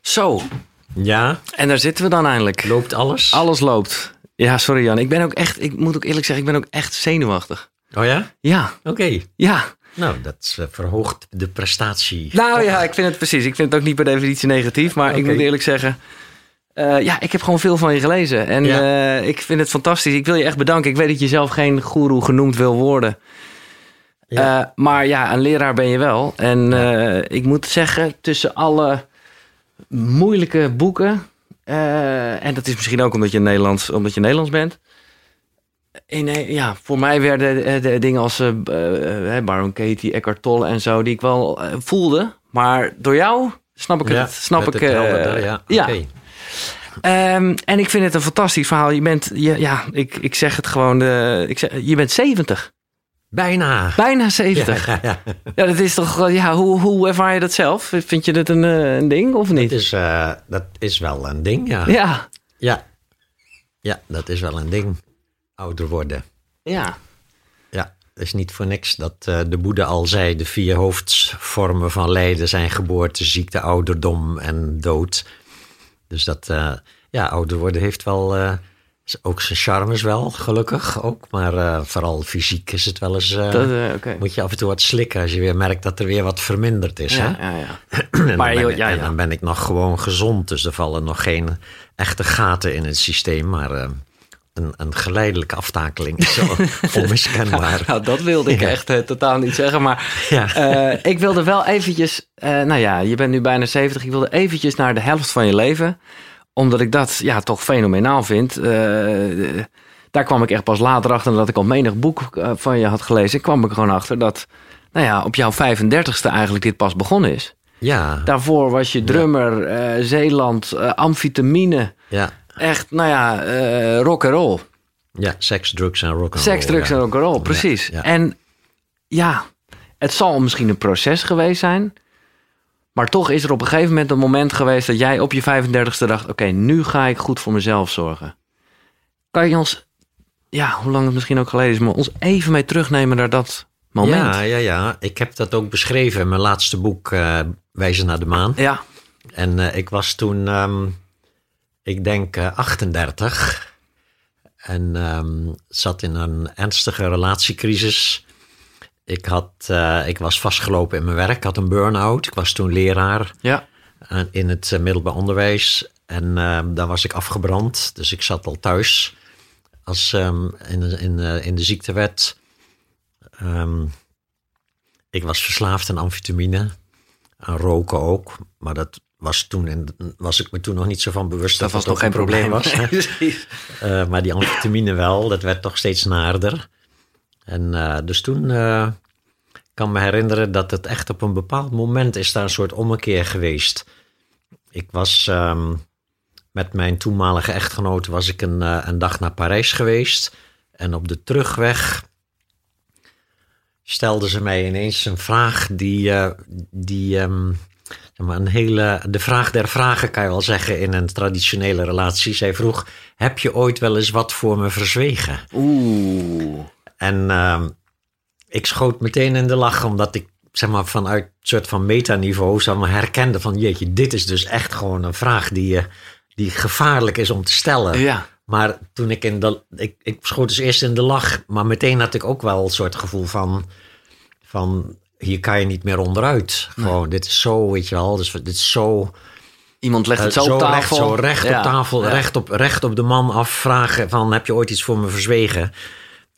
Zo, Ja, en daar zitten we dan eindelijk. loopt alles? Alles loopt. Ja, sorry Jan. Ik ben ook echt, ik moet ook eerlijk zeggen, ik ben ook echt zenuwachtig. Oh ja? Ja, Oké. ja. Nou, dat eh, verhoogt de prestatie. Nou ja, ik vind het precies. Ik vind het ook niet per definitie negatief. Maar ik moet eerlijk zeggen, eh, ja, ik heb gewoon veel van je gelezen. En Ja. eh, ik vind het fantastisch. Ik wil je echt bedanken. Ik weet dat je zelf geen goeroe genoemd wil worden. Ja. Maar ja, een leraar ben je wel. En ik moet zeggen, tussen alle moeilijke boeken... eh, en dat is misschien ook omdat je Nederlands, omdat je Nederlands bent... In, eh, ja, voor mij werden eh, de dingen als Baron Katie, Eckhart Tolle en zo... die ik wel voelde. Maar door jou snap ik Ja, het. Snap ik, het ja. ja. Ehm, en ik vind het een fantastisch verhaal. Je bent, je, ja, ik, ik zeg het gewoon, eh, ik zeg, je bent 70. Bijna. Bijna 70. Ja, Ja, ja. dat is toch, eh, ja, hoe, hoe ervaar je dat zelf? Vind je dat een, eh, een ding of niet? is, eh, dat is wel een ding, ja. Ja, Ja. Ja, dat is wel een ding. Ouder worden. ja. Ja, het is niet voor niks dat de Boeddha al zei... de vier hoofdvormen van lijden zijn geboorte, ziekte, ouderdom en dood. Dus dat, ja, ouder worden heeft wel... ook zijn charmes wel, gelukkig ook. Maar eh, vooral fysiek is het wel eens... eh, Dat, eh, moet je af en toe wat slikken als je weer merkt dat er weer wat verminderd is. Ja, hè? ja, ja. En, dan Maar ben joh, ik, ja, en ja. dan ben ik nog gewoon gezond. Dus er vallen nog geen echte gaten in het systeem. Maar een, een geleidelijke aftakeling is zo onmiskenbaar. Nou, dat wilde ik echt totaal niet zeggen. Maar ik wilde wel eventjes... nou ja, je bent nu bijna 70. Ik wilde eventjes naar de helft van je leven. Omdat ik dat ja, toch fenomenaal vind. Eh, daar kwam ik echt pas later achter... nadat ik al menig boek eh, van je had gelezen. Ik kwam ik gewoon achter dat... Nou ja, op jouw 35ste eigenlijk dit pas begonnen is. Ja, Daarvoor was je drummer, eh, Zeeland, eh, amfetamine. ja, Echt, nou ja, eh rock and roll. ja, seks, drugs en rock Seks, drugs ja. en rock and roll, precies. ja. En ja, het zal misschien een proces geweest zijn. Maar toch is er op een gegeven moment een moment geweest dat jij op je 35ste dacht: oké, nu ga ik goed voor mezelf zorgen. Kan je ons, ja, hoe lang het misschien ook geleden is, maar ons even mee terugnemen naar dat moment? Ja, ja, ja. Ik heb dat ook beschreven in mijn laatste boek, eh, Wijzen naar de Maan. ja. En eh, ik was toen, ehm, ik denk, eh, 38. En ehm, zat in een ernstige relatiecrisis. Ik, had, eh, ik was vastgelopen in mijn werk. Ik had een burn-out. Ik was toen leraar ja. eh, in het eh, middelbaar onderwijs. En ehm, daar was ik afgebrand. Dus ik zat al thuis als, ehm, in, de- in, in de ziektewet. Ehm, ik was verslaafd aan amfetamine. Aan roken ook. Maar dat was toen in, was ik me toen nog niet zo van bewust dat Dat was nog geen een probleem. was. maar die amfetamine wel, dat werd toch steeds naarder. En eh, dus toen eh, kan me herinneren dat het echt op een bepaald moment is daar een soort ommekeer geweest. Ik was ehm, met mijn toenmalige echtgenoot was ik een, eh, een dag naar Parijs geweest. En op de terugweg stelde ze mij ineens een vraag die, die ehm, maar een hele, de vraag der vragen kan je wel zeggen in een traditionele relatie. Zij vroeg, heb je ooit wel eens wat voor me verzwegen? Oeh. En ehm, ik schoot meteen in de lach, omdat ik zeg maar vanuit een soort van metaniveau zeg maar, herkende van jeetje, dit is dus echt gewoon een vraag die, eh, die gevaarlijk is om te stellen. Ja. Maar toen ik in de, ik, ik schoot dus eerst in de lach, maar meteen had ik ook wel een soort gevoel van, van hier kan je niet meer onderuit. Gewoon, dit is zo, weet je wel, dus dit is zo, Iemand legt het eh, zo op tafel. recht, zo recht Ja. op tafel, Ja. recht, op, recht op de man afvragen van heb je ooit iets voor me verzwegen?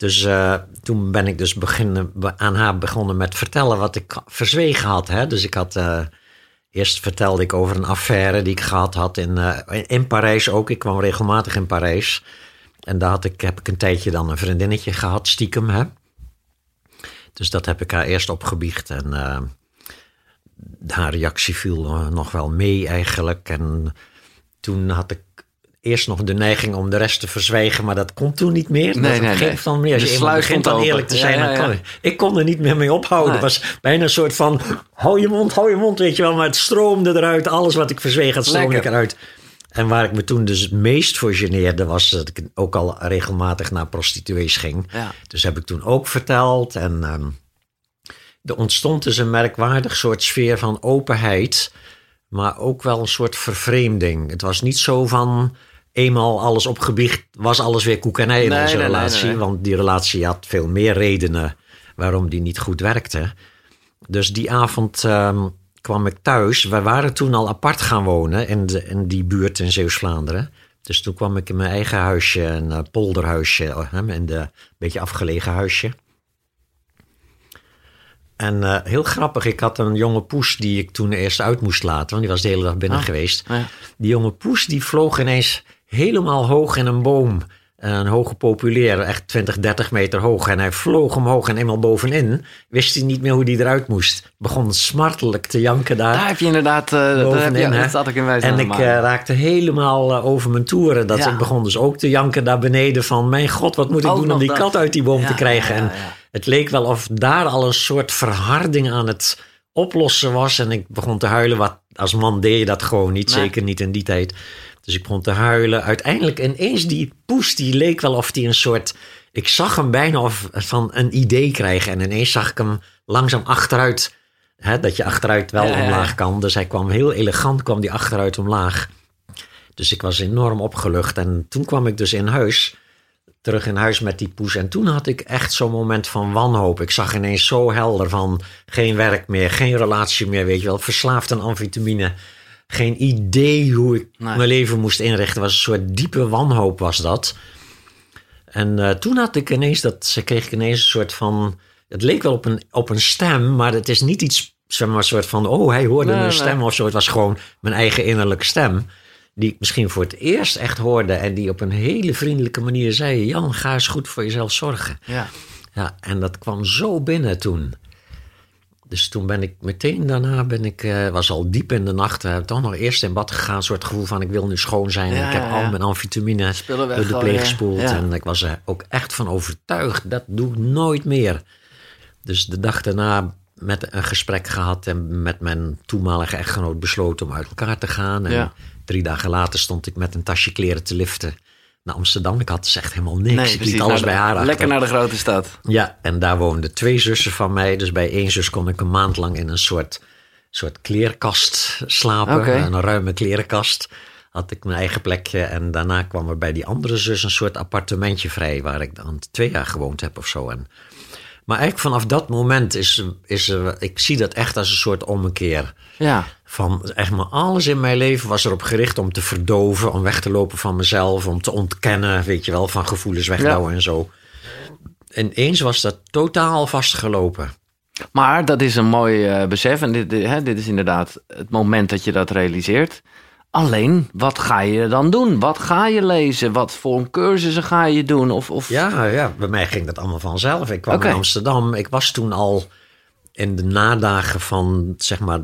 Dus eh, toen ben ik dus beginnen, be- aan haar begonnen met vertellen wat ik verzwegen had. Hè? Dus ik had, eh, eerst vertelde ik over een affaire die ik gehad had in, eh, in Parijs ook. Ik kwam regelmatig in Parijs. En daar had ik, heb ik een tijdje dan een vriendinnetje gehad, stiekem. Hè? Dus dat heb ik haar eerst opgebiecht. En haar reactie viel nog wel mee eigenlijk. En toen had ik eerst nog de neiging om de rest te verzwijgen, maar dat kon toen niet meer. Nee, dat nee, ging nee. van meer. Als De je eenmaal sluis begint stond dan eerlijk te Ja, zijn, ja, dan kan ik- ik kon er niet meer mee ophouden. Het was bijna een soort van, hou je mond, hou je mond, weet je wel. Maar het stroomde eruit, alles wat ik verzweeg, het stroomde Lekker. eruit. En waar ik me toen dus het meest voor geneerde was dat ik ook al regelmatig naar prostituees ging. Ja. Dus heb ik toen ook verteld. En ehm, er ontstond dus een merkwaardig soort sfeer van openheid. maar ook wel een soort vervreemding. Het was niet zo van eenmaal alles opgebiecht, was alles weer koek en ei in Nee, onze nee, relatie. nee. Want die relatie had veel meer redenen waarom die niet goed werkte. Dus die avond ehm, kwam ik thuis. We waren toen al apart gaan wonen in, de, in die buurt in Zeeuws-Vlaanderen. Dus toen kwam ik in mijn eigen huisje, een eh, polderhuisje, eh, in de beetje afgelegen huisje. En eh, heel grappig, ik had een jonge poes die ik toen eerst uit moest laten, want die was de hele dag binnen Ah. geweest. Ja. Die jonge poes die vloog ineens helemaal hoog in een boom. Een hoge populair, echt 20, 30 meter hoog. En hij vloog omhoog en eenmaal bovenin wist hij niet meer hoe hij eruit moest. Begon smartelijk te janken daar. Daar heb je inderdaad, eh, daar heb je, Bovenin, hè? dat zat ik in wijze En ik eh, raakte helemaal eh, over mijn toeren. Dat Ja. ik begon dus ook te janken daar beneden van... mijn god, wat moet ik Ook doen om die dat. kat uit die boom Ja, te krijgen? ja, En het leek wel of daar al een soort verharding aan het oplossen was. En ik begon te huilen. Wat, als man deed je dat gewoon niet, zeker niet in die tijd. Dus ik begon te huilen. Uiteindelijk ineens die poes, die leek wel of die een soort... Ik zag hem bijna of, van een idee krijgen. En ineens zag ik hem langzaam achteruit... Hè, dat je achteruit wel Ja, ja, ja. omlaag kan. Dus hij kwam heel elegant, kwam die achteruit omlaag. Dus ik was enorm opgelucht. En toen kwam ik dus in huis, terug in huis met die poes. En toen had ik echt zo'n moment van wanhoop. Ik zag ineens zo helder van geen werk meer, geen relatie meer, weet je wel. Verslaafd aan amfetamine. Geen idee hoe ik Nee. mijn leven moest inrichten. was een soort diepe wanhoop was dat. En eh, toen had ik ineens dat, ze kreeg ik ineens een soort van. Het leek wel op een, op een stem, maar het is niet iets, zeg maar, een soort van. Oh, hij hoorde Nee, een nee. stem of zo. Het was gewoon mijn eigen innerlijke stem. Die ik misschien voor het eerst echt hoorde. En die op een hele vriendelijke manier zei: Jan, ga eens goed voor jezelf zorgen. Ja. Ja, en dat kwam zo binnen toen. Dus toen ben ik meteen daarna, ben ik, eh, was al diep in de nacht, uh, toch nog eerst in bad gegaan. Een soort gevoel van ik wil nu schoon zijn. Ja, ik heb ja, al mijn amfetamine door de pleeg gespoeld. En ik was er ook echt van overtuigd, dat doe ik nooit meer. Dus de dag daarna met een gesprek gehad en met mijn toenmalige echtgenoot besloten om uit elkaar te gaan. En Ja. drie dagen later stond ik met een tasje kleren te liften naar Amsterdam. Ik had dus echt helemaal niks. ik liet alles de- bij haar achter. Lekker naar de grote stad. Ja, en daar woonden twee zussen van mij. Dus bij één zus kon ik een maand lang in een soort, soort kleerkast slapen. Een ruime klerenkast. Had ik mijn eigen plekje. En daarna kwam er bij die andere zus een soort appartementje vrij. Waar ik dan twee jaar gewoond heb of zo. En, maar eigenlijk vanaf dat moment is, is ik zie dat echt als een soort ommekeer. Ja. Van echt maar alles in mijn leven was erop gericht om te verdoven, om weg te lopen van mezelf, om te ontkennen, weet je wel, van gevoelens wegdouwen en zo. En eens was dat totaal vastgelopen. Maar dat is een mooi eh, besef. En dit, dit, hè, dit is inderdaad het moment dat je dat realiseert. Alleen, wat ga je dan doen? Wat ga je lezen? Wat voor cursussen ga je doen? Of, of... Ja, ja, bij mij ging dat allemaal vanzelf. Ik kwam in Amsterdam. Ik was toen al in de nadagen van zeg maar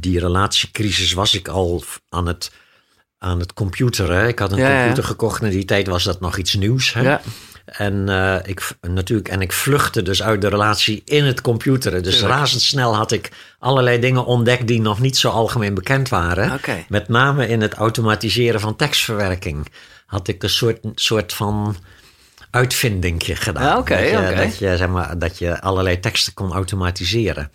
die relatiecrisis was ik al aan het, aan het computeren. Ik had een Ja, ja. computer gekocht en in die tijd was dat nog iets nieuws. Hè? Ja. En, eh, ik, natuurlijk, en ik vluchtte dus uit de relatie in het computeren. Dus Tuurlijk. razendsnel had ik allerlei dingen ontdekt die nog niet zo algemeen bekend waren. Met name in het automatiseren van tekstverwerking had ik een soort, soort van uitvindingje gedaan. Oké, dat, je, dat, je, zeg maar, dat je allerlei teksten kon automatiseren.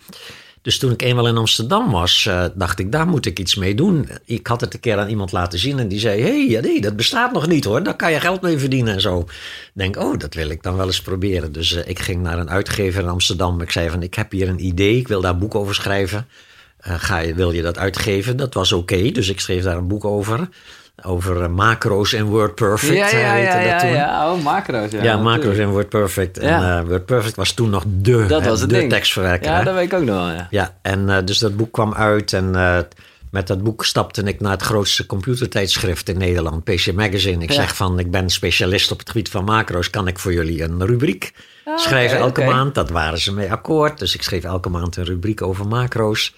Dus toen ik eenmaal in Amsterdam was, eh, dacht ik, daar moet ik iets mee doen. Ik had het een keer aan iemand laten zien en die zei: hey, nee, dat bestaat nog niet hoor, daar kan je geld mee verdienen en zo. Ik denk, oh, dat wil ik dan wel eens proberen. Dus eh, ik ging naar een uitgever in Amsterdam. Ik zei: van, Ik heb hier een idee, ik wil daar een boek over schrijven. Eh, ga je, wil je dat uitgeven? Dat was oké, dus ik schreef daar een boek over. Over eh, macro's en WordPerfect. ja, eh, ja, heette ja, dat ja, toen. ja. Oh, macro's. Ja, Ja, macro's en WordPerfect. En Ja. eh, WordPerfect was toen nog de, Dat was het de ding. tekstverwerker. Ja, hè? dat weet ik ook nog wel, ja. Ja, en dus dat boek kwam uit en met dat boek stapte ik naar het grootste computertijdschrift in Nederland, PC Magazine. Ik Ja. zeg van, ik ben specialist op het gebied van macro's, kan ik voor jullie een rubriek schrijven oké, elke maand? Dat waren ze mee akkoord, dus ik schreef elke maand een rubriek over macro's.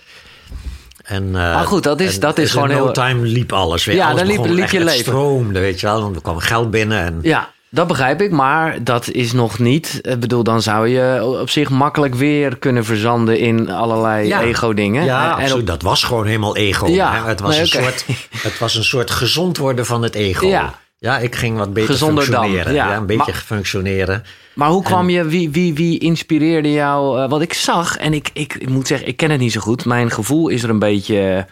En, eh, Maar goed, dat is- en dat is gewoon no heel- time liep alles weer. Ja, alles dan liep- liep je leven. stroomde, weet je wel. Want er kwam geld binnen en Ja, dat begrijp ik, maar dat is nog niet. Ik bedoel, dan zou je op zich makkelijk weer kunnen verzanden in allerlei Ja. ego-dingen. Ja, En op- absoluut. dat was gewoon helemaal ego. Ja, hè. Het, was nee, een soort, het was een soort gezond worden van het ego. Ja. Ja, ik ging wat beter Gezonder dan, functioneren. ja. Ja, een beetje Maar- functioneren. Maar hoe kwam je, wie, wie, wie inspireerde jou? eh, wat ik zag, en ik, ik, ik moet zeggen, ik ken het niet zo goed. Mijn gevoel is er een beetje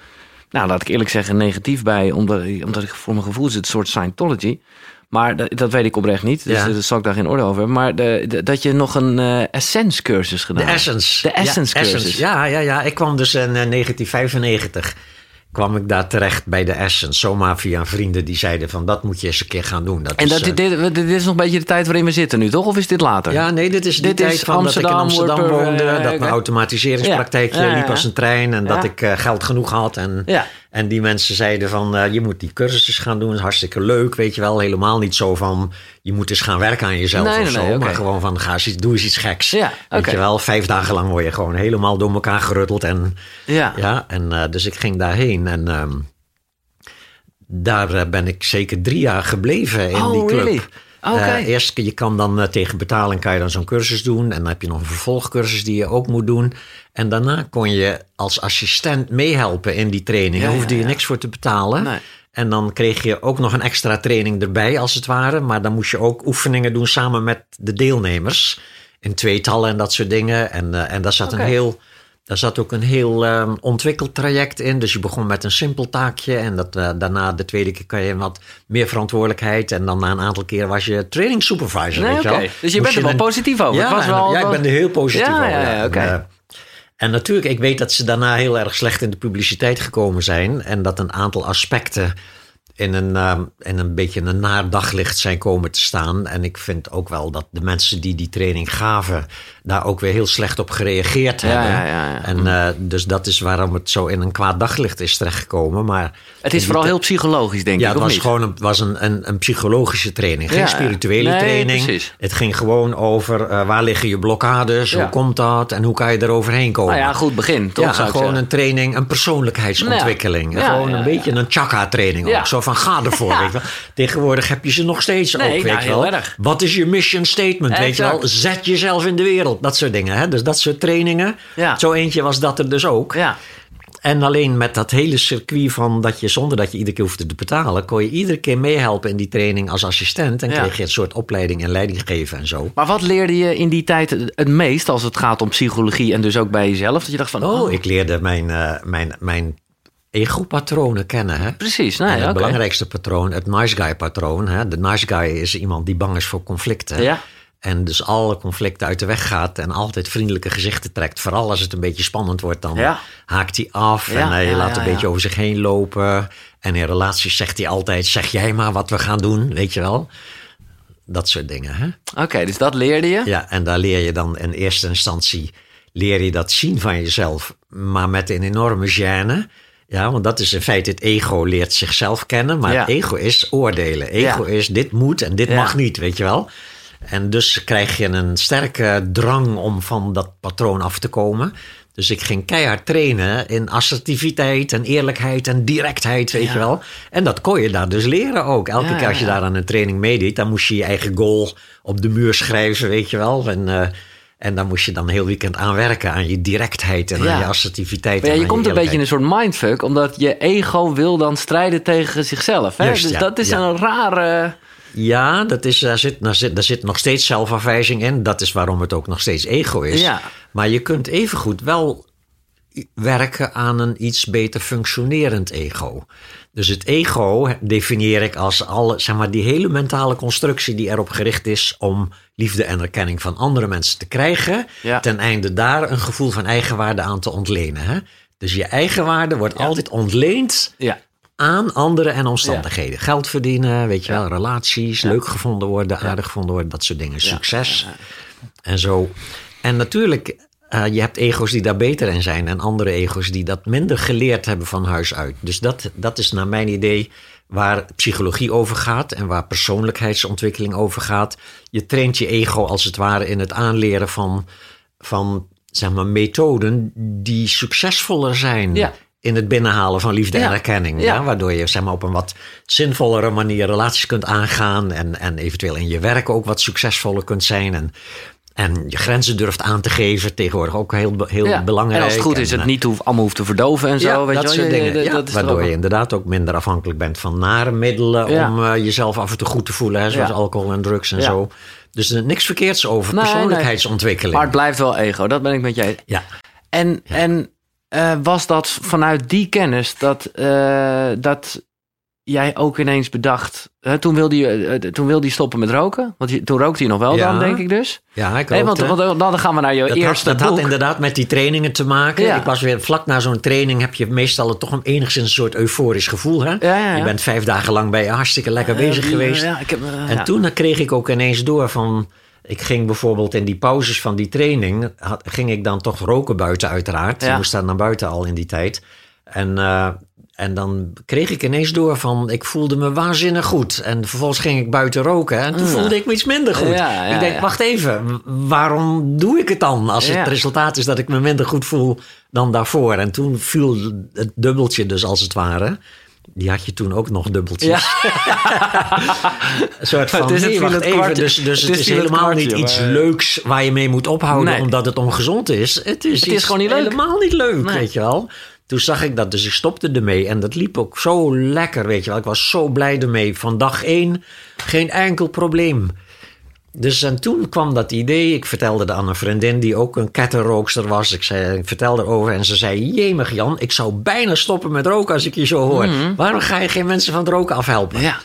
nou laat ik eerlijk zeggen, negatief bij. Omdat, omdat ik voor mijn gevoel is het een soort Scientology. Maar dat, dat weet ik oprecht niet. Dus Ja. daar zal ik daar geen oordeel over hebben. Maar de, de- dat je nog een eh Essence cursus gedaan De hebt. Essence. De Essence ja, cursus. Ja, ja, ja. Ik kwam dus in eh, 1995 kwam ik daar terecht bij de Essence. Zomaar via vrienden die zeiden van dat moet je eens een keer gaan doen. Dat En is, dat, eh, dit, dit, dit is nog een beetje de tijd waarin we zitten nu, toch? Of is dit later? Ja, nee, dit is Dit tijd is van dat ik in Amsterdam, Amsterdam woonde. eh, dat mijn automatiseringspraktijkje Ja, ja, ja, liep als een trein. En dat ik eh, geld genoeg had. En, Ja. En die mensen zeiden van, eh, je moet die cursussen gaan doen. Hartstikke leuk, weet je wel. Helemaal niet zo van, je moet eens gaan werken aan jezelf Nee, of nee, zo. nee. Maar gewoon van, ga eens, iets- doe eens iets geks. Ja, Weet je wel, vijf dagen lang word je gewoon helemaal door elkaar gerutteld. En, Ja. ja, en eh, dus ik ging daarheen. En ehm, daar eh, ben ik zeker drie jaar gebleven in Oh, die club. really? Eh, eerst, je kan dan tegen betaling kan je dan zo'n cursus doen. En dan heb je nog een vervolgcursus die je ook moet doen. En daarna kon je als assistent meehelpen in die training. Daar hoefde je niks voor te betalen. Nee. En dan kreeg je ook nog een extra training erbij, als het ware. Maar dan moest je ook oefeningen doen samen met de deelnemers. In tweetallen en dat soort dingen. En, eh, en daar zat een heel... Daar zat ook een heel ehm, ontwikkeltraject in. Dus je begon met een simpel taakje. En dat, eh, daarna, de tweede keer, kan je wat meer verantwoordelijkheid. En dan na een aantal keer was je training supervisor. Nee, weet je wel. Dus je Moest bent er wel een- positief over. Ja, Het was wel, ja, ik ben er heel positief Ja, over. ja, ja. En, eh, en natuurlijk, ik weet dat ze daarna heel erg slecht in de publiciteit gekomen zijn. En dat een aantal aspecten in een, in een beetje een naar daglicht zijn komen te staan. En ik vind ook wel dat de mensen die die training gaven... daar ook weer heel slecht op gereageerd Ja, hebben. ja, ja, ja. En eh, dus dat is waarom het zo in een kwaad daglicht is terechtgekomen. Maar Het is vooral heel psychologisch, denk ja, ik, het of was niet? gewoon een, was een, een, een psychologische training. Geen Ja, spirituele nee, training. precies. Het ging gewoon over eh, waar liggen je blokkades, Ja. hoe komt dat en hoe kan je er overheen komen. Nou ja, goed begin, toch? Ja, gewoon een training, een persoonlijkheidsontwikkeling. Ja. Ja, gewoon ja, een ja. beetje een chakra-training Ja. ook. Zo van, ga ervoor, weet je wel. Tegenwoordig heb je ze nog steeds Nee, ook, nou, weet heel wel. erg. Wat is je mission statement, weet je wel. Zet jezelf in de wereld, dat soort dingen. Hè? Dus dat soort trainingen. Ja. Zo eentje was dat er dus ook. Ja. En alleen met dat hele circuit van dat je zonder dat je iedere keer hoefde te betalen, kon je iedere keer meehelpen in die training als assistent. En Ja. kreeg je een soort opleiding en leiding geven en zo. Maar wat leerde je in die tijd het meest als het gaat om psychologie en dus ook bij jezelf? Dat je dacht van, oh, Oh, ik leerde mijn, eh, mijn, mijn ego-patronen kennen. Hè? precies. Nee, het belangrijkste patroon, het nice guy patroon. Hè? De nice guy is iemand die bang is voor conflicten. Ja. En dus alle conflicten uit de weg gaat en altijd vriendelijke gezichten trekt. Vooral als het een beetje spannend wordt, dan Ja. haakt hij af Ja, en hij ja, laat een beetje over zich heen lopen. En in relaties zegt hij altijd, zeg jij maar wat we gaan doen, weet je wel. Dat soort dingen, hè? Oké, dus dat leerde je. Ja, en daar leer je dan in eerste instantie leer je dat zien van jezelf, maar met een enorme gêne. Ja, want dat is in feite het ego leert zichzelf kennen, maar Ja. het ego is oordelen. Ego Ja. is dit moet en dit Ja. mag niet, weet je wel. En dus krijg je een sterke drang om van dat patroon af te komen. Dus ik ging keihard trainen in assertiviteit en eerlijkheid en directheid, weet Ja. je wel. En dat kon je daar dus leren ook. Elke Ja, keer als je ja. daar aan een training meedeed, dan moest je je eigen goal op de muur schrijven, weet je wel. En, eh, en dan moest je dan heel weekend aan werken, aan je directheid en Ja. aan je assertiviteit. Maar ja, je komt een beetje in een soort mindfuck, omdat je ego wil dan strijden tegen zichzelf. Hè? Dus ja, dat is een rare... Ja, dat is, daar, zit, daar, zit, daar zit nog steeds zelfafwijzing in. Dat is waarom het ook nog steeds ego is. Ja. Maar je kunt evengoed wel werken aan een iets beter functionerend ego. Dus het ego definieer ik als alle, zeg maar, die hele mentale constructie die erop gericht is om liefde en erkenning van andere mensen te krijgen. Ja. Ten einde daar een gevoel van eigenwaarde aan te ontlenen. Hè? Dus je eigenwaarde wordt altijd ontleend Ja. aan anderen en omstandigheden. Geld verdienen, weet je wel, relaties, leuk gevonden worden, aardig gevonden worden, dat soort dingen. Succes en zo. En natuurlijk, eh, je hebt ego's die daar beter in zijn en andere ego's die dat minder geleerd hebben van huis uit. Dus dat, dat is naar mijn idee waar psychologie over gaat en waar persoonlijkheidsontwikkeling over gaat. Je traint je ego als het ware in het aanleren van, van zeg maar, methoden die succesvoller zijn. Ja. In het binnenhalen van liefde Ja. en erkenning. Ja. waardoor je zeg maar, op een wat zinvollere manier relaties kunt aangaan. En, en eventueel in je werk ook wat succesvoller kunt zijn. En, en je grenzen durft aan te geven. Tegenwoordig ook heel, heel Ja. belangrijk. En als het goed is, En, het eh, niet hoeft, allemaal hoeft te verdoven en zo. ja, weet dat je wel. soort Je- dingen. Ja, dat is waardoor je inderdaad ook minder afhankelijk bent van nare middelen om eh, jezelf af en toe goed te voelen, hè, zoals alcohol en drugs en zo. Dus er niks verkeerds over Nee, persoonlijkheidsontwikkeling. Maar het blijft wel ego, dat ben ik met jij. Ja, En, en eh, was dat vanuit die kennis dat, eh, dat jij ook ineens bedacht... hè, toen, wilde je, eh, toen wilde je stoppen met roken? Want je, toen rookte je nog wel Ja. dan, denk ik dus. Ja, ik Nee, want, dan gaan we naar je Dat, had, eerste dat had inderdaad met die trainingen te maken. Ja. Ik was weer vlak na zo'n training heb je meestal toch een enigszins een soort euforisch gevoel. Hè? Ja. Je bent vijf dagen lang bij je hartstikke lekker bezig Eh, geweest. Ja, ik heb, eh, En toen kreeg ik ook ineens door van... Ik ging bijvoorbeeld in die pauzes van die training... Had, ging ik dan toch roken buiten uiteraard. Je moest daar naar buiten al in die tijd. En, eh, en dan kreeg ik ineens door van... Ik voelde me waanzinnig goed. En vervolgens ging ik buiten roken. En toen Ja. voelde ik me iets minder goed. Ja, ja, ik denk, wacht even. Waarom doe ik het dan? Als het resultaat is dat ik me minder goed voel dan daarvoor. En toen viel het dubbeltje dus als het ware... Die had je toen ook nog dubbeltjes. Een soort van, Het is het nee, viel wacht het even, dus, dus Het het, is is het helemaal kwartje, niet iets maar- leuks waar je mee moet ophouden Nee. omdat het ongezond is. Het is, is iets gewoon niet leuk. helemaal niet leuk, Nee. weet je wel. Toen zag ik dat, dus ik stopte ermee en dat liep ook zo lekker, weet je wel. Ik was zo blij ermee. Van dag één geen enkel probleem. Dus en toen kwam dat idee. Ik vertelde dat aan een vriendin die ook een kettenrookster was. Ik, zei, ik vertelde erover en ze zei: Jemig Jan, ik zou bijna stoppen met roken als ik je zo hoor. Waarom ga je geen mensen van het roken afhelpen? ja.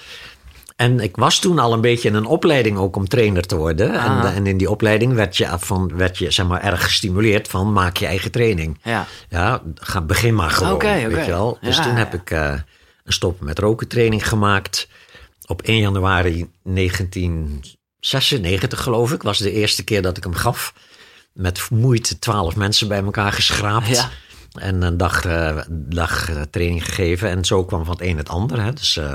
En ik was toen al een beetje in een opleiding ook om trainer te worden. En, Ah. en in die opleiding werd je, van, werd je zeg maar, erg gestimuleerd van maak je eigen training. Ja. Ja, ga, begin maar gewoon, Oké, oké. weet je wel. Dus Ja, toen heb ja. ik eh, een stop met roken training gemaakt. Op 1 januari 1996 geloof ik, was de eerste keer dat ik hem gaf. Met moeite twaalf mensen bij elkaar geschraapt. Ja. En een dag, eh, dag eh, training gegeven. En zo kwam van het een het ander. Hè. Dus, eh,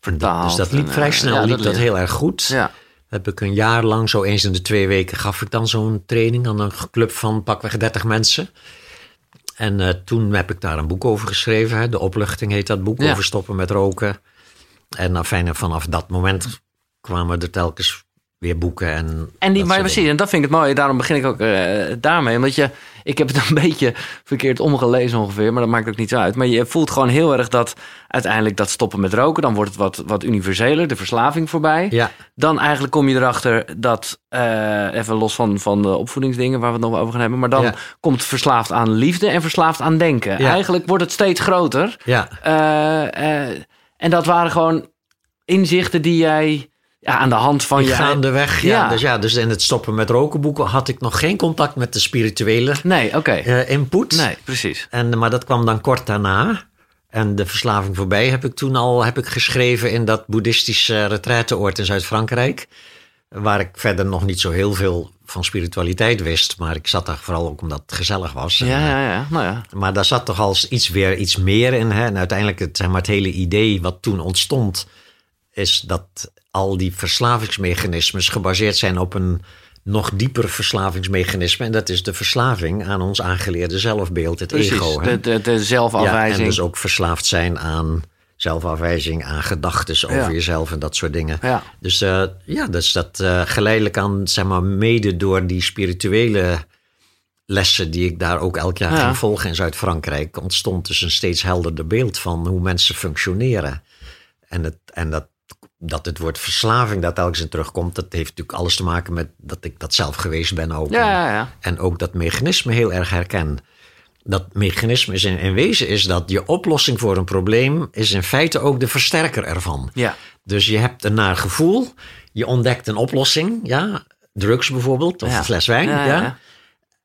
Vertaald dus dat liep en, vrij eh, snel, ja, liep dat heel erg goed. Ja. Heb ik een jaar lang, zo eens in de twee weken, gaf ik dan zo'n training aan een club van pakweg 30 mensen. En eh, toen heb ik daar een boek over geschreven. Hè. De opluchting heet dat boek, Ja. over stoppen met roken. En afijn, vanaf dat moment kwamen er telkens weer boeken. En, En die, maar precies, en dat vind ik het mooi. Daarom begin ik ook eh, daarmee. Omdat je, ik heb het een beetje verkeerd omgelezen ongeveer, maar dat maakt ook niet zo uit. Maar je voelt gewoon heel erg dat uiteindelijk dat stoppen met roken, dan wordt het wat, wat universeler, de verslaving voorbij. Ja, Dan eigenlijk kom je erachter dat, eh, even los van, van de opvoedingsdingen waar we het nog over gaan hebben, maar dan Ja. komt verslaafd aan liefde en verslaafd aan denken. Ja. Eigenlijk wordt het steeds groter. ja, eh, en dat waren gewoon inzichten die jij ja, aan de hand van je... gaandeweg. Ja. Ja. Dus ja, dus in het stoppen met roken boeken had ik nog geen contact met de spirituele Nee, oké. eh, input. Nee, precies. En, maar dat kwam dan kort daarna. En de verslaving voorbij heb ik toen al heb ik geschreven in dat boeddhistische retraiteoord in Zuid-Frankrijk. Waar ik verder nog niet zo heel veel van spiritualiteit wist. Maar ik zat daar vooral ook omdat het gezellig was. En, Ja, ja, ja. Nou ja. Maar daar zat toch al iets weer iets meer in. Hè? En uiteindelijk het, zeg maar, het hele idee wat toen ontstond... is dat al die verslavingsmechanismes gebaseerd zijn op een nog dieper verslavingsmechanisme. En dat is de verslaving aan ons aangeleerde zelfbeeld, het Precies. ego. Hè? de, de, de Ja, zelfafwijzing. en dus ook verslaafd zijn aan zelfafwijzing, aan gedachten over Ja. jezelf en dat soort dingen. Ja. Dus eh, ja, dus dat eh, geleidelijk aan, zeg maar, mede door die spirituele lessen die ik daar ook elk jaar Ja. ging volgen in Zuid-Frankrijk, ontstond dus een steeds helderder beeld van hoe mensen functioneren. En, het, en dat, dat het woord verslaving dat telkens in terugkomt, dat heeft natuurlijk alles te maken met dat ik dat zelf geweest ben ook. Ja, ja, ja. En ook dat mechanisme heel erg herken. Dat mechanisme is in, in wezen is dat je oplossing voor een probleem is in feite ook de versterker ervan. Ja. Dus je hebt een naar gevoel, je ontdekt een oplossing, ja, drugs bijvoorbeeld, of een fles wijn, ja.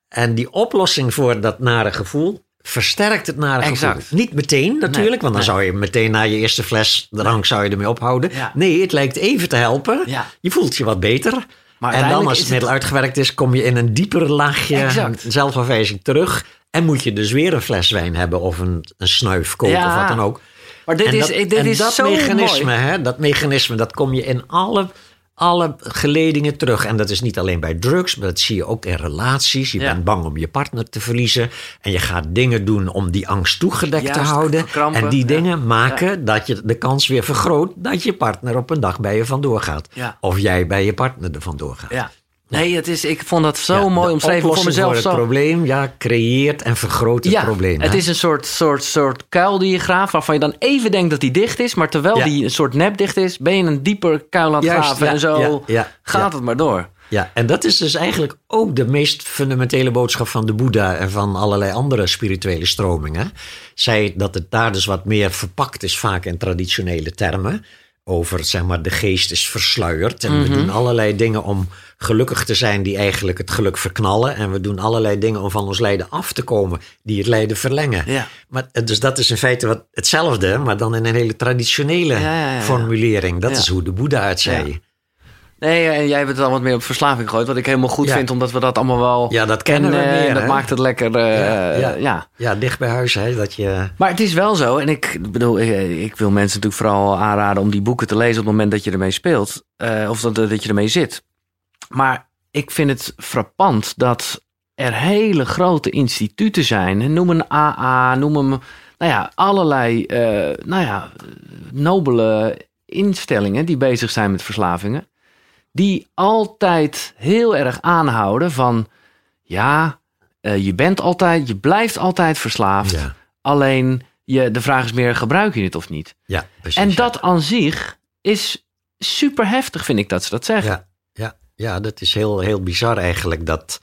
En die oplossing voor dat nare gevoel versterkt het nare Exact. gevoel. Niet meteen natuurlijk, want dan nee. zou je meteen na je eerste fles drank zou je ermee ophouden. Ja. Nee, het lijkt even te helpen. Ja. Je voelt je wat beter. en dan als het middel het- uitgewerkt is, kom je in een dieper laagje Exact. zelfafwijzing terug. En moet je dus weer een fles wijn hebben of een, een snuif kopen Ja. of wat dan ook. Maar dit en is, dat, dit en is dat zo mechanisme, mooi. Hè, dat mechanisme, dat kom je in alle, alle geledingen terug. En dat is niet alleen bij drugs, maar dat zie je ook in relaties. Je Ja. bent bang om je partner te verliezen. En je gaat dingen doen om die angst toegedekt te houden. En die Ja. dingen maken dat je de kans weer vergroot dat je partner op een dag bij je vandoor gaat. Of jij bij je partner er vandoor gaat. Nee, het is, ik vond dat zo Ja, mooi omschreven voor mezelf. het zo. probleem, ja, creëert en vergroot het ja, probleem. het hè? is een soort, soort, soort kuil die je graaft... waarvan je dan even denkt dat die dicht is... maar terwijl Ja. die een soort nep dicht is... ben je een dieper kuil aan het graven en zo gaat het maar door. Ja, en dat is dus eigenlijk ook de meest fundamentele boodschap van de Boeddha en van allerlei andere spirituele stromingen. Zij dat het daar dus wat meer verpakt is, vaak in traditionele termen. Over zeg maar, de geest is versluierd. En we doen allerlei dingen om gelukkig te zijn die eigenlijk het geluk verknallen. En we doen allerlei dingen om van ons lijden af te komen die het lijden verlengen. Ja. Maar, eh, dus dat is in feite wat, hetzelfde, maar dan in een hele traditionele Ja, ja, formulering. Dat is hoe de Boeddha het zei. Nee, en jij hebt het dan wat meer op verslaving gegooid. Wat ik helemaal goed Ja. vind, omdat we dat allemaal wel... Ja, dat kennen we en, eh, meer, Dat hè? maakt het lekker, eh, Ja, ja. dicht bij huis, hè, dat je... Maar het is wel zo, en ik bedoel, ik, wil mensen natuurlijk vooral aanraden om die boeken te lezen op het moment dat je ermee speelt. eh, of dat, dat je ermee zit. Maar ik vind het frappant dat er hele grote instituten zijn. Noem een AA, noem hem, nou ja, allerlei, eh, nou ja, nobele instellingen die bezig zijn met verslavingen. Die altijd heel erg aanhouden van, ja, eh, je bent altijd, je blijft altijd verslaafd. Ja, Alleen je, de vraag is meer, gebruik je het of niet? ja precies. en dat aan zich is super heftig, vind ik dat ze dat zeggen. Ja, ja, ja, dat is heel, heel bizar eigenlijk. Dat,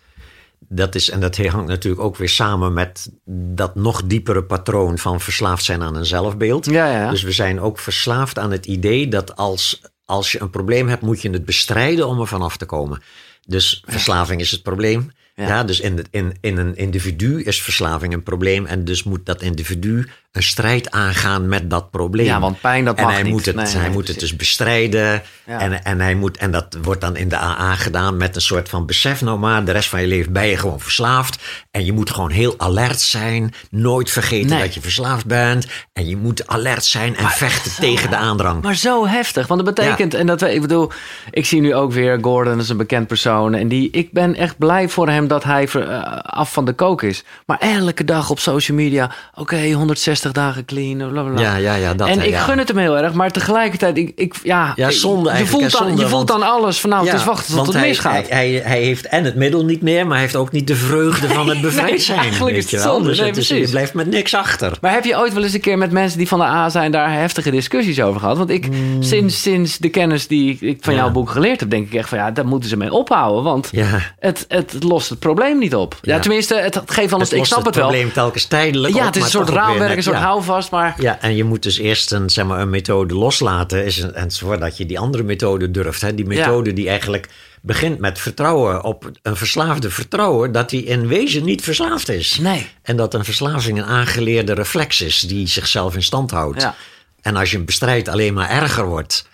dat is, en dat hangt natuurlijk ook weer samen met dat nog diepere patroon van verslaafd zijn aan een zelfbeeld. Ja, ja. Dus we zijn ook verslaafd aan het idee dat als, als je een probleem hebt, moet je het bestrijden om er vanaf te komen. Dus verslaving is het probleem. Ja. Ja. dus in, in, in een individu is verslaving een probleem. En dus moet dat individu een strijd aangaan met dat probleem. Ja, want pijn, dat en mag hij niet. Moet het, Nee, hij nee, moet het dus bestrijden. Ja. En, en, hij moet, en dat wordt dan in de AA gedaan met een soort van besef nou maar. De rest van je leven ben je gewoon verslaafd. En je moet gewoon heel alert zijn. Nooit vergeten Nee. dat je verslaafd bent. En je moet alert zijn en vechten zo tegen de aandrang. Maar zo heftig. Want dat betekent, en dat ik bedoel, ik zie nu ook weer Gordon is een bekend persoon. En die, ik ben echt blij voor hem dat hij ver- eh, af van de kook is. Maar elke dag op social media, oké, 160 dagen clean, bla bla bla. Ja, ja, ja. Dat, en hè, ik ja. gun het hem heel erg, maar tegelijkertijd, ik, ik, ja, Ja, zonde je eigenlijk, voelt, dan, zonde, je voelt want- dan alles van nou, het is wachten tot het misgaat. Hij, hij, hij heeft en het middel niet meer, maar hij heeft ook niet de vreugde van het bevrijd nee, zijn. eigenlijk is het wel. zonde. Dus Nee, het is- je blijft met niks achter. Maar heb je ooit wel eens een keer met mensen die van de A zijn daar heftige discussies over gehad? Want ik, sinds, sinds de kennis die ik van Hmm. Jouw boek geleerd heb, denk ik echt van ja, daar moeten ze mee ophouden. Want Ja. het, het lost het probleem niet op. Ja, tenminste, het, het geeft Het ik snap het, wel. probleem telkens tijdelijk Ja, op, het is een soort raamwerk, soort ja. houvast, maar Ja, en je moet dus eerst een, zeg maar, een methode loslaten. Is een, en voordat je die andere methode durft. Hè? Die methode die eigenlijk begint met vertrouwen op een verslaafde vertrouwen dat hij in wezen niet verslaafd is. nee. En dat een verslaving een aangeleerde reflex is die zichzelf in stand houdt. Ja. En als je hem bestrijdt alleen maar erger wordt.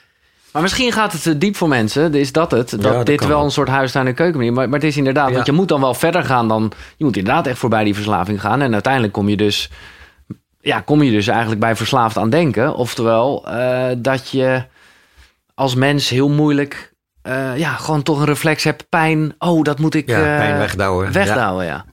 Maar misschien gaat het te diep voor mensen. Is dat het? Dat, dat dit wel een soort huistuin- en keukenmanier. Maar, maar het is inderdaad, Ja. want je moet dan wel verder gaan dan... Je moet inderdaad echt voorbij die verslaving gaan. En uiteindelijk kom je dus... Ja, kom je dus eigenlijk bij verslaafd aan denken. Oftewel, eh, dat je als mens heel moeilijk... eh, ja, gewoon toch een reflex hebt. Pijn, oh, dat moet ik... Ja, eh, pijn wegdouwen. Wegdouwen, ja.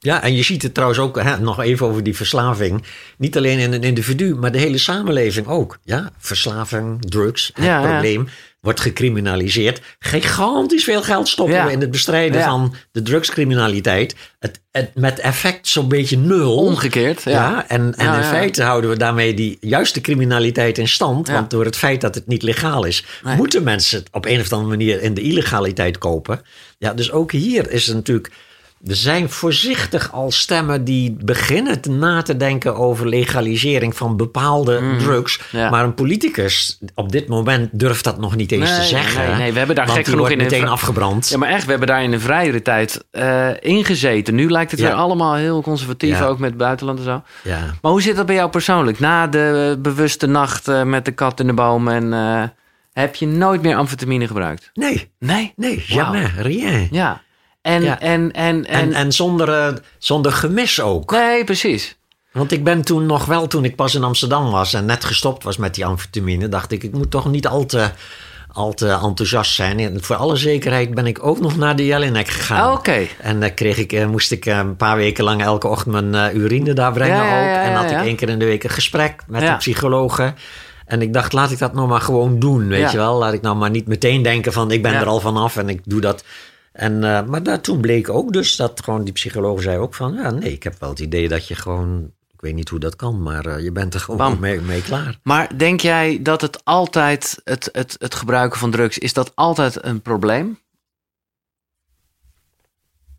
Ja, en je ziet het trouwens ook, hè, nog even over die verslaving. Niet alleen in een individu, maar de hele samenleving ook. Ja, verslaving, drugs, het Ja, ja. probleem wordt gecriminaliseerd. Gigantisch veel geld stoppen Ja. we in het bestrijden Ja. van de drugscriminaliteit. Het, het, met effect zo'n beetje nul. Omgekeerd, ja. Ja, en, en in feite houden we daarmee die juiste criminaliteit in stand. Want door het feit dat het niet legaal is, Nee. moeten mensen het op een of andere manier in de illegaliteit kopen. Ja, dus ook hier is het natuurlijk. Er zijn voorzichtig al stemmen die beginnen te na te denken over legalisering van bepaalde drugs. Mm. ja. Maar een politicus op dit moment durft dat nog niet eens Nee, te zeggen. nee, nee, we hebben daar want gek die genoeg wordt in een meteen afgebrand. Ja, maar echt, we hebben daar in een vrijere tijd eh ingezeten. Nu lijkt het Ja. weer allemaal heel conservatief, Ja. ook met het buitenland en zo. ja. Maar hoe zit dat bij jou persoonlijk? Na de bewuste nacht eh, met de kat in de boom en eh, heb je nooit meer amfetamine gebruikt? Nee, Nee? nee, Wauw. jamais, rien. Ja. En, Ja. en, en, en, En, en zonder, eh, zonder gemis ook. Nee, precies. Want ik ben toen nog wel, toen ik pas in Amsterdam was en net gestopt was met die amfetamine, dacht ik, ik moet toch niet al te, al te enthousiast zijn. En voor alle zekerheid ben ik ook nog naar de Jelinek gegaan. Ah, Oké. En dan kreeg ik, eh, moest ik eh, een paar weken lang elke ochtend mijn urine daar brengen Ja, ja, ook. en had ik één keer in de week een gesprek met een psychologe. En ik dacht, laat ik dat nou maar gewoon doen, weet je wel. Laat ik nou maar niet meteen denken van, ik ben er al vanaf en ik doe dat. En, eh, maar daar, toen bleek ook dus dat gewoon die psycholoog zei ook van... ja, nee, ik heb wel het idee dat je gewoon... ik weet niet hoe dat kan, maar eh, je bent er gewoon mee klaar. Maar denk jij dat het altijd, het, het, het gebruiken van drugs, is dat altijd een probleem?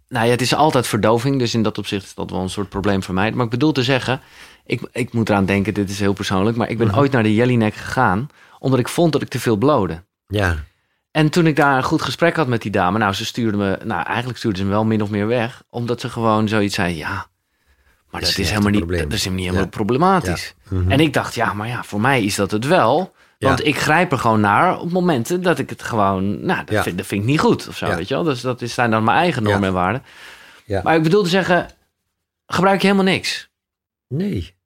nou ja, het is altijd verdoving. Dus in dat opzicht is dat wel een soort probleem voor mij. Maar ik bedoel te zeggen, ik, ik moet eraan denken, dit is heel persoonlijk. Maar ik ben Mhm. ooit naar de Jellinek gegaan, omdat ik vond dat ik te veel blode. Ja, En toen ik daar een goed gesprek had met die dame, nou, ze stuurde me, nou, eigenlijk stuurde ze me wel min of meer weg, omdat ze gewoon zoiets zei, ja, maar dat is, helemaal niet, dat is helemaal niet helemaal Ja. problematisch. Mhm. En ik dacht, ja, maar ja, voor mij is dat het wel. Want Ja. ik grijp er gewoon naar op momenten dat ik het gewoon, nou, dat, vind, dat vind ik niet goed of zo, weet je wel. Dus dat is, zijn dan mijn eigen normen en waarden. Ja. Maar ik bedoel te zeggen, gebruik je helemaal niks. nee.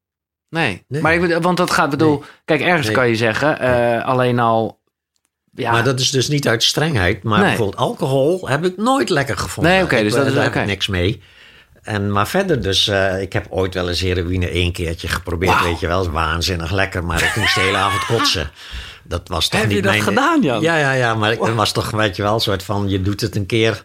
Nee. Nee. Maar ik bedoel, want dat gaat, bedoel, kijk, ergens Nee. kan je zeggen, eh, alleen al, ja, Maar dat is dus niet uit strengheid. Maar Nee. bijvoorbeeld alcohol heb ik nooit lekker gevonden. Nee, oké, dus eh, dat is daar oké. heb ik niks mee. En, maar verder dus, eh, ik heb ooit wel eens heroïne één keertje geprobeerd, weet je wel. Waanzinnig lekker, maar ik moest de hele avond kotsen. Dat was toch Heb je niet dat mijn... gedaan, Jan? Ja, ja, ja, maar dat was toch, weet je wel, een soort van, je doet het een keer...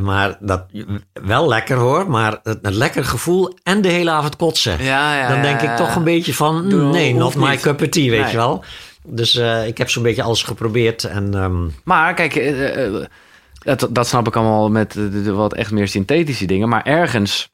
Maar dat, wel lekker hoor, maar het, lekker gevoel en de hele avond kotsen. Ja, ja, Dan denk ja, ik toch een beetje van, Doe, nee, not my cup of tea, weet Nee. je wel. Dus eh, ik heb zo'n beetje alles geprobeerd en... ehm, Maar kijk, eh, eh, dat, dat snap ik allemaal met de, de wat echt meer synthetische dingen. Maar ergens,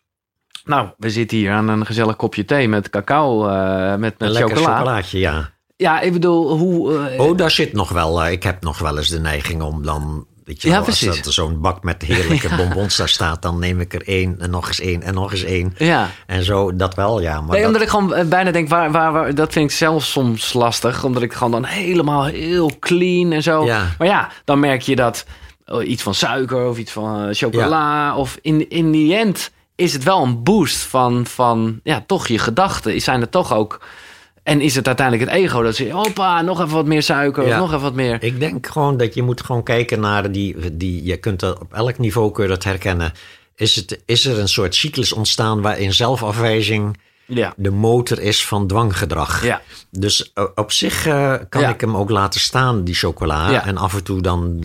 nou, we zitten hier aan een gezellig kopje thee met cacao, met, met een lekker chocola. chocolaatje, ja. Ja, ik bedoel, hoe... Oh, daar zit nog wel. ik heb nog wel eens de neiging om dan. Weet je Ja, wel, als er zo'n bak met heerlijke bonbons daar staat, dan neem ik er één en nog eens één en nog eens één. ja. En zo, dat wel, ja. Maar Nee, dat- omdat ik gewoon eh, bijna denk, waar, waar, waar, dat vind ik zelf soms lastig. Omdat ik gewoon dan helemaal heel clean en zo. Ja. Maar ja, dan merk je dat oh, iets van suiker of iets van eh, chocola. Of in, in die end is het wel een boost van, van ja, toch je gedachten. Zijn er toch ook... En is het uiteindelijk het ego dat ze, hoppa, nog even wat meer suiker of nog even wat meer. Ik denk gewoon dat je moet gewoon kijken naar die, die je kunt dat op elk niveau kun je dat herkennen. Is, het, is er een soort cyclus ontstaan waarin zelfafwijzing Ja, de motor is van dwanggedrag? ja, Dus eh, op zich eh, kan Ja. ik hem ook laten staan, die chocola. En af en toe dan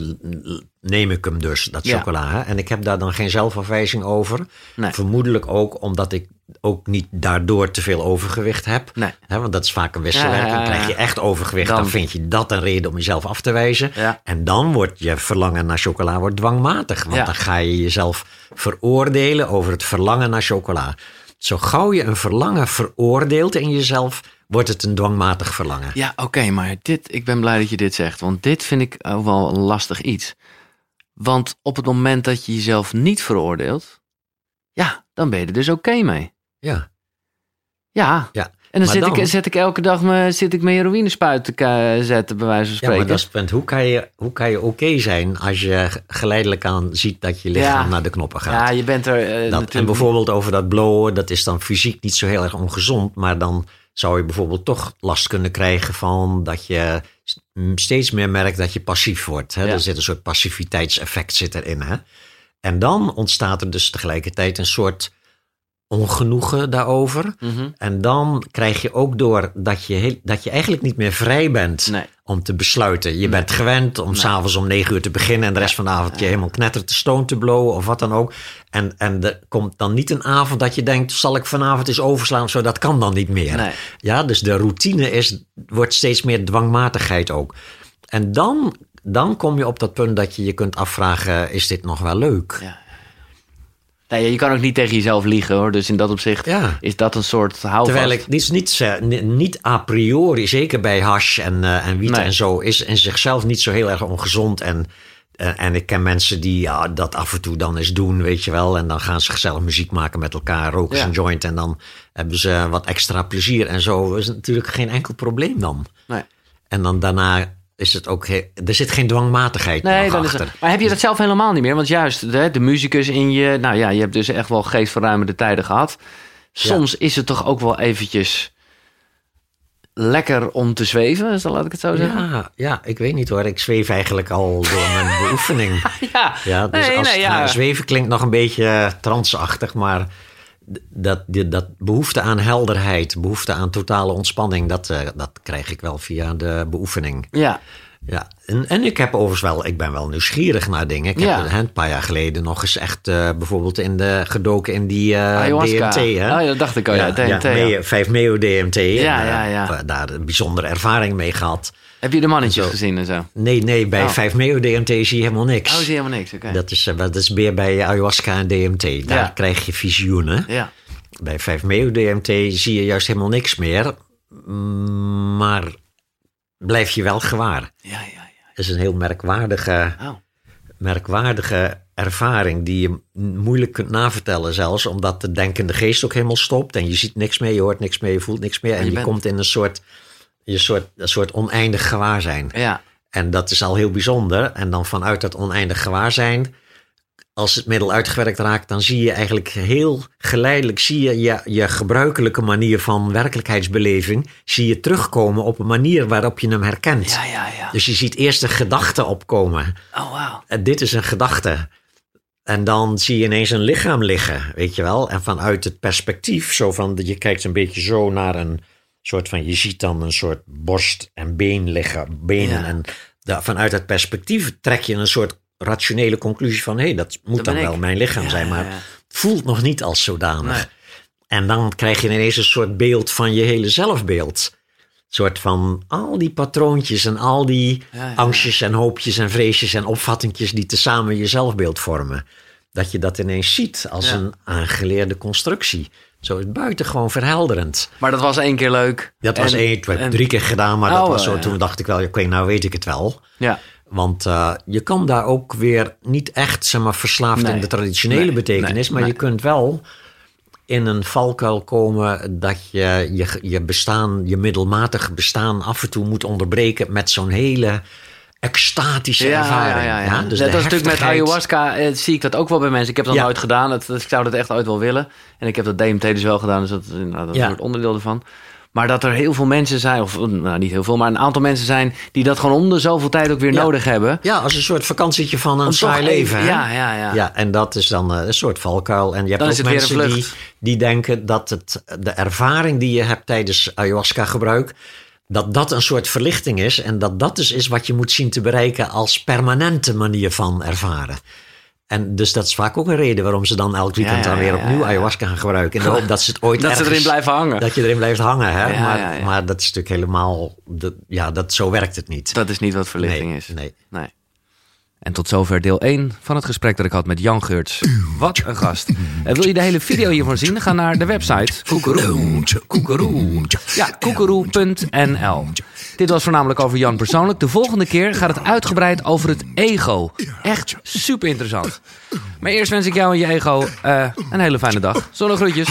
neem ik hem dus, dat chocola. En ik heb daar dan geen zelfafwijzing over. Nee. Vermoedelijk ook omdat ik ook niet daardoor te veel overgewicht heb. Nee. Hè, want dat is vaak een wisselwerking. Ja, ja, ja. Krijg je echt overgewicht, dan, Dan- vind je dat een reden om jezelf af te wijzen. En dan wordt je verlangen naar chocola wordt dwangmatig. Want dan ga je jezelf veroordelen over het verlangen naar chocola. Zo gauw je een verlangen veroordeelt in jezelf, wordt het een dwangmatig verlangen. Ja, oké, maar dit, ik ben blij dat je dit zegt. Want dit vind ik ook wel een lastig iets. Want op het moment dat je jezelf niet veroordeelt, ja, dan ben je er dus oké mee. Ja. Ja. Ja. En dan, zit, Ik, zet ik elke dag me, zit ik mijn heroïnespuit te zetten, bij wijze van Ja, spreken. maar dat is het punt. Hoe kan je, hoe kan je oké zijn als je geleidelijk aan ziet dat je lichaam Ja. naar de knoppen gaat? ja, je bent er dat, natuurlijk... en bijvoorbeeld over dat blowen, dat is dan fysiek niet zo heel erg ongezond. Maar dan zou je bijvoorbeeld toch last kunnen krijgen van dat je steeds meer merkt dat je passief wordt. Hè? Ja. Er zit een soort passiviteitseffect zit erin. Hè? En dan ontstaat er dus tegelijkertijd een soort ongenoegen daarover. Mhm. En dan krijg je ook door dat je, heel, dat je eigenlijk niet meer vrij bent Nee. om te besluiten. Je bent gewend om s s'avonds om negen uur te beginnen en de rest van de avond je helemaal knetter te stoon te blowen of wat dan ook. En, en er komt dan niet een avond dat je denkt, zal ik vanavond eens overslaan? Zo, dat kan dan niet meer. Ja, dus de routine is, wordt steeds meer dwangmatigheid ook. En dan, dan kom je op dat punt dat je je kunt afvragen, is dit nog wel leuk? Ja. Nee, je kan ook niet tegen jezelf liegen hoor. Dus in dat opzicht Ja. is dat een soort houvast. Terwijl ik, dit is niet, eh, ni- niet a priori, zeker bij hash en, eh, en wiet Nee. en zo, is in zichzelf niet zo heel erg ongezond. En, eh, en ik ken mensen die ja, dat af en toe dan eens doen, weet je wel. En dan gaan ze gezellig muziek maken met elkaar, roken ze Ja. een joint en dan hebben ze wat extra plezier en zo. Dat is natuurlijk geen enkel probleem dan. Nee. En dan daarna is het ook, he- er zit geen dwangmatigheid Nee, dan is achter. het, maar heb je dat zelf helemaal niet meer? Want juist de, de muzikus in je... Nou ja, je hebt dus echt wel geestverruimende tijden gehad. Soms is het toch ook wel eventjes lekker om te zweven, zo laat ik het zo zeggen. Ja, ja, ik weet niet hoor. Ik zweef eigenlijk al door mijn beoefening. Ja, Ja, dus Nee, als nee, ja. zweven klinkt nog een beetje eh, transachtig, maar dat, dat behoefte aan helderheid, behoefte aan totale ontspanning, dat, eh, dat krijg ik wel via de beoefening. ja. Ja, en, en ik heb overigens wel, ik ben wel nieuwsgierig naar dingen. Ik Ja. heb een paar jaar geleden nog eens echt eh, bijvoorbeeld in de, gedoken in die eh, Ayahuasca. DMT. Hè? Oh ja, dat dacht ik al, ja, DMT, ja. mee- 5 Meo DMT. Ja, En, ja, eh, ja. Daar een bijzondere ervaring mee gehad. Heb je de mannetjes Zo. gezien en zo? Nee, nee, bij Oh. 5 Meo DMT zie je helemaal niks. Oh, zie je helemaal niks, oké. Dat is, dat is meer bij ayahuasca en DMT. Daar Ja. krijg je visioenen. Ja. Bij 5 Meo DMT zie je juist helemaal niks meer. Mm, Maar blijf je wel gewaar. Ja, ja, ja. Het is een heel merkwaardige, Oh. merkwaardige ervaring die je moeilijk kunt navertellen zelfs. Omdat de denkende geest ook helemaal stopt. En je ziet niks meer, je hoort niks meer, je voelt niks meer. En je je, bent- komt in een soort, je soort, een soort oneindig gewaarzijn. Ja. En dat is al heel bijzonder. En dan vanuit dat oneindig gewaarzijn, als het middel uitgewerkt raakt, dan zie je eigenlijk heel geleidelijk zie je, je je gebruikelijke manier van werkelijkheidsbeleving, zie je terugkomen op een manier waarop je hem herkent. Ja, ja, ja. Dus je ziet eerst een gedachte opkomen. Oh, wauw. En dit is een gedachte. En dan zie je ineens een lichaam liggen, weet je wel. En vanuit het perspectief, zo van, je kijkt een beetje zo naar een soort van, je ziet dan een soort borst en been liggen, benen. Ja. En da- vanuit het perspectief trek je een soort rationele conclusie van, hé, hey, dat moet Dat dan wel ik. mijn lichaam Ja, zijn. Maar het voelt nog niet als zodanig. Nee. En dan krijg je ineens een soort beeld van je hele zelfbeeld. Een soort van al die patroontjes en al die Ja, ja. angstjes en hoopjes en vreesjes en opvattingjes die tezamen je zelfbeeld vormen. Dat je dat ineens ziet als Ja. een aangeleerde constructie. Zo is het buitengewoon verhelderend. Maar dat was één keer leuk. Dat was één, ik heb en- drie keer gedaan, maar dat Oh, was zo. Toen dacht ik wel, oké, nou weet ik het wel. Ja. Want eh, je kan daar ook weer niet echt zeg maar, verslaafd Nee. in de traditionele Nee, betekenis, nee, maar je kunt wel in een valkuil komen dat je je, je bestaan, je middelmatig bestaan af en toe moet onderbreken met zo'n hele extatische Ja, ervaring. ja, ja, ja. Dus dat is natuurlijk met ayahuasca eh, zie ik dat ook wel bij mensen. Ik heb dat nooit gedaan. Het, ik zou dat echt ooit wel willen. En ik heb dat DMT dus wel gedaan. Dus dat, nou, dat is Ja. een soort onderdeel ervan. Maar dat er heel veel mensen zijn, of nou, niet heel veel, maar een aantal mensen zijn die dat gewoon om de zoveel tijd ook weer Ja. nodig hebben. Ja, als een soort vakantietje van een saai leven. hè? ja, ja, ja. Ja, en dat is dan eh, een soort valkuil. En je hebt Dan ook mensen die, die denken dat het, de ervaring die je hebt tijdens ayahuasca-gebruik... dat dat een soort verlichting is. En dat dat dus is wat je moet zien te bereiken als permanente manier van ervaren. En dus dat is vaak ook een reden waarom ze dan elk weekend Ja, ja, dan weer opnieuw ayahuasca gaan gebruiken. In de hoop dat ze het ooit Dat ze erin blijven hangen. Dat je erin blijft hangen. Hè? Maar, maar dat is natuurlijk helemaal... Dat, ja, dat, zo werkt het niet. Dat is niet wat verlichting nee, is. Nee. Nee. En tot zover deel 1 van het gesprek dat ik had met Jan Geurts. Wat een gast. En wil je de hele video hiervan zien? Ga naar de website. Ja, koekeroe.nl. Dit was voornamelijk over Jan persoonlijk. De volgende keer gaat het uitgebreid over het ego. Echt super interessant. Maar eerst wens ik jou en je ego eh, een hele fijne dag. Zonnegroetjes.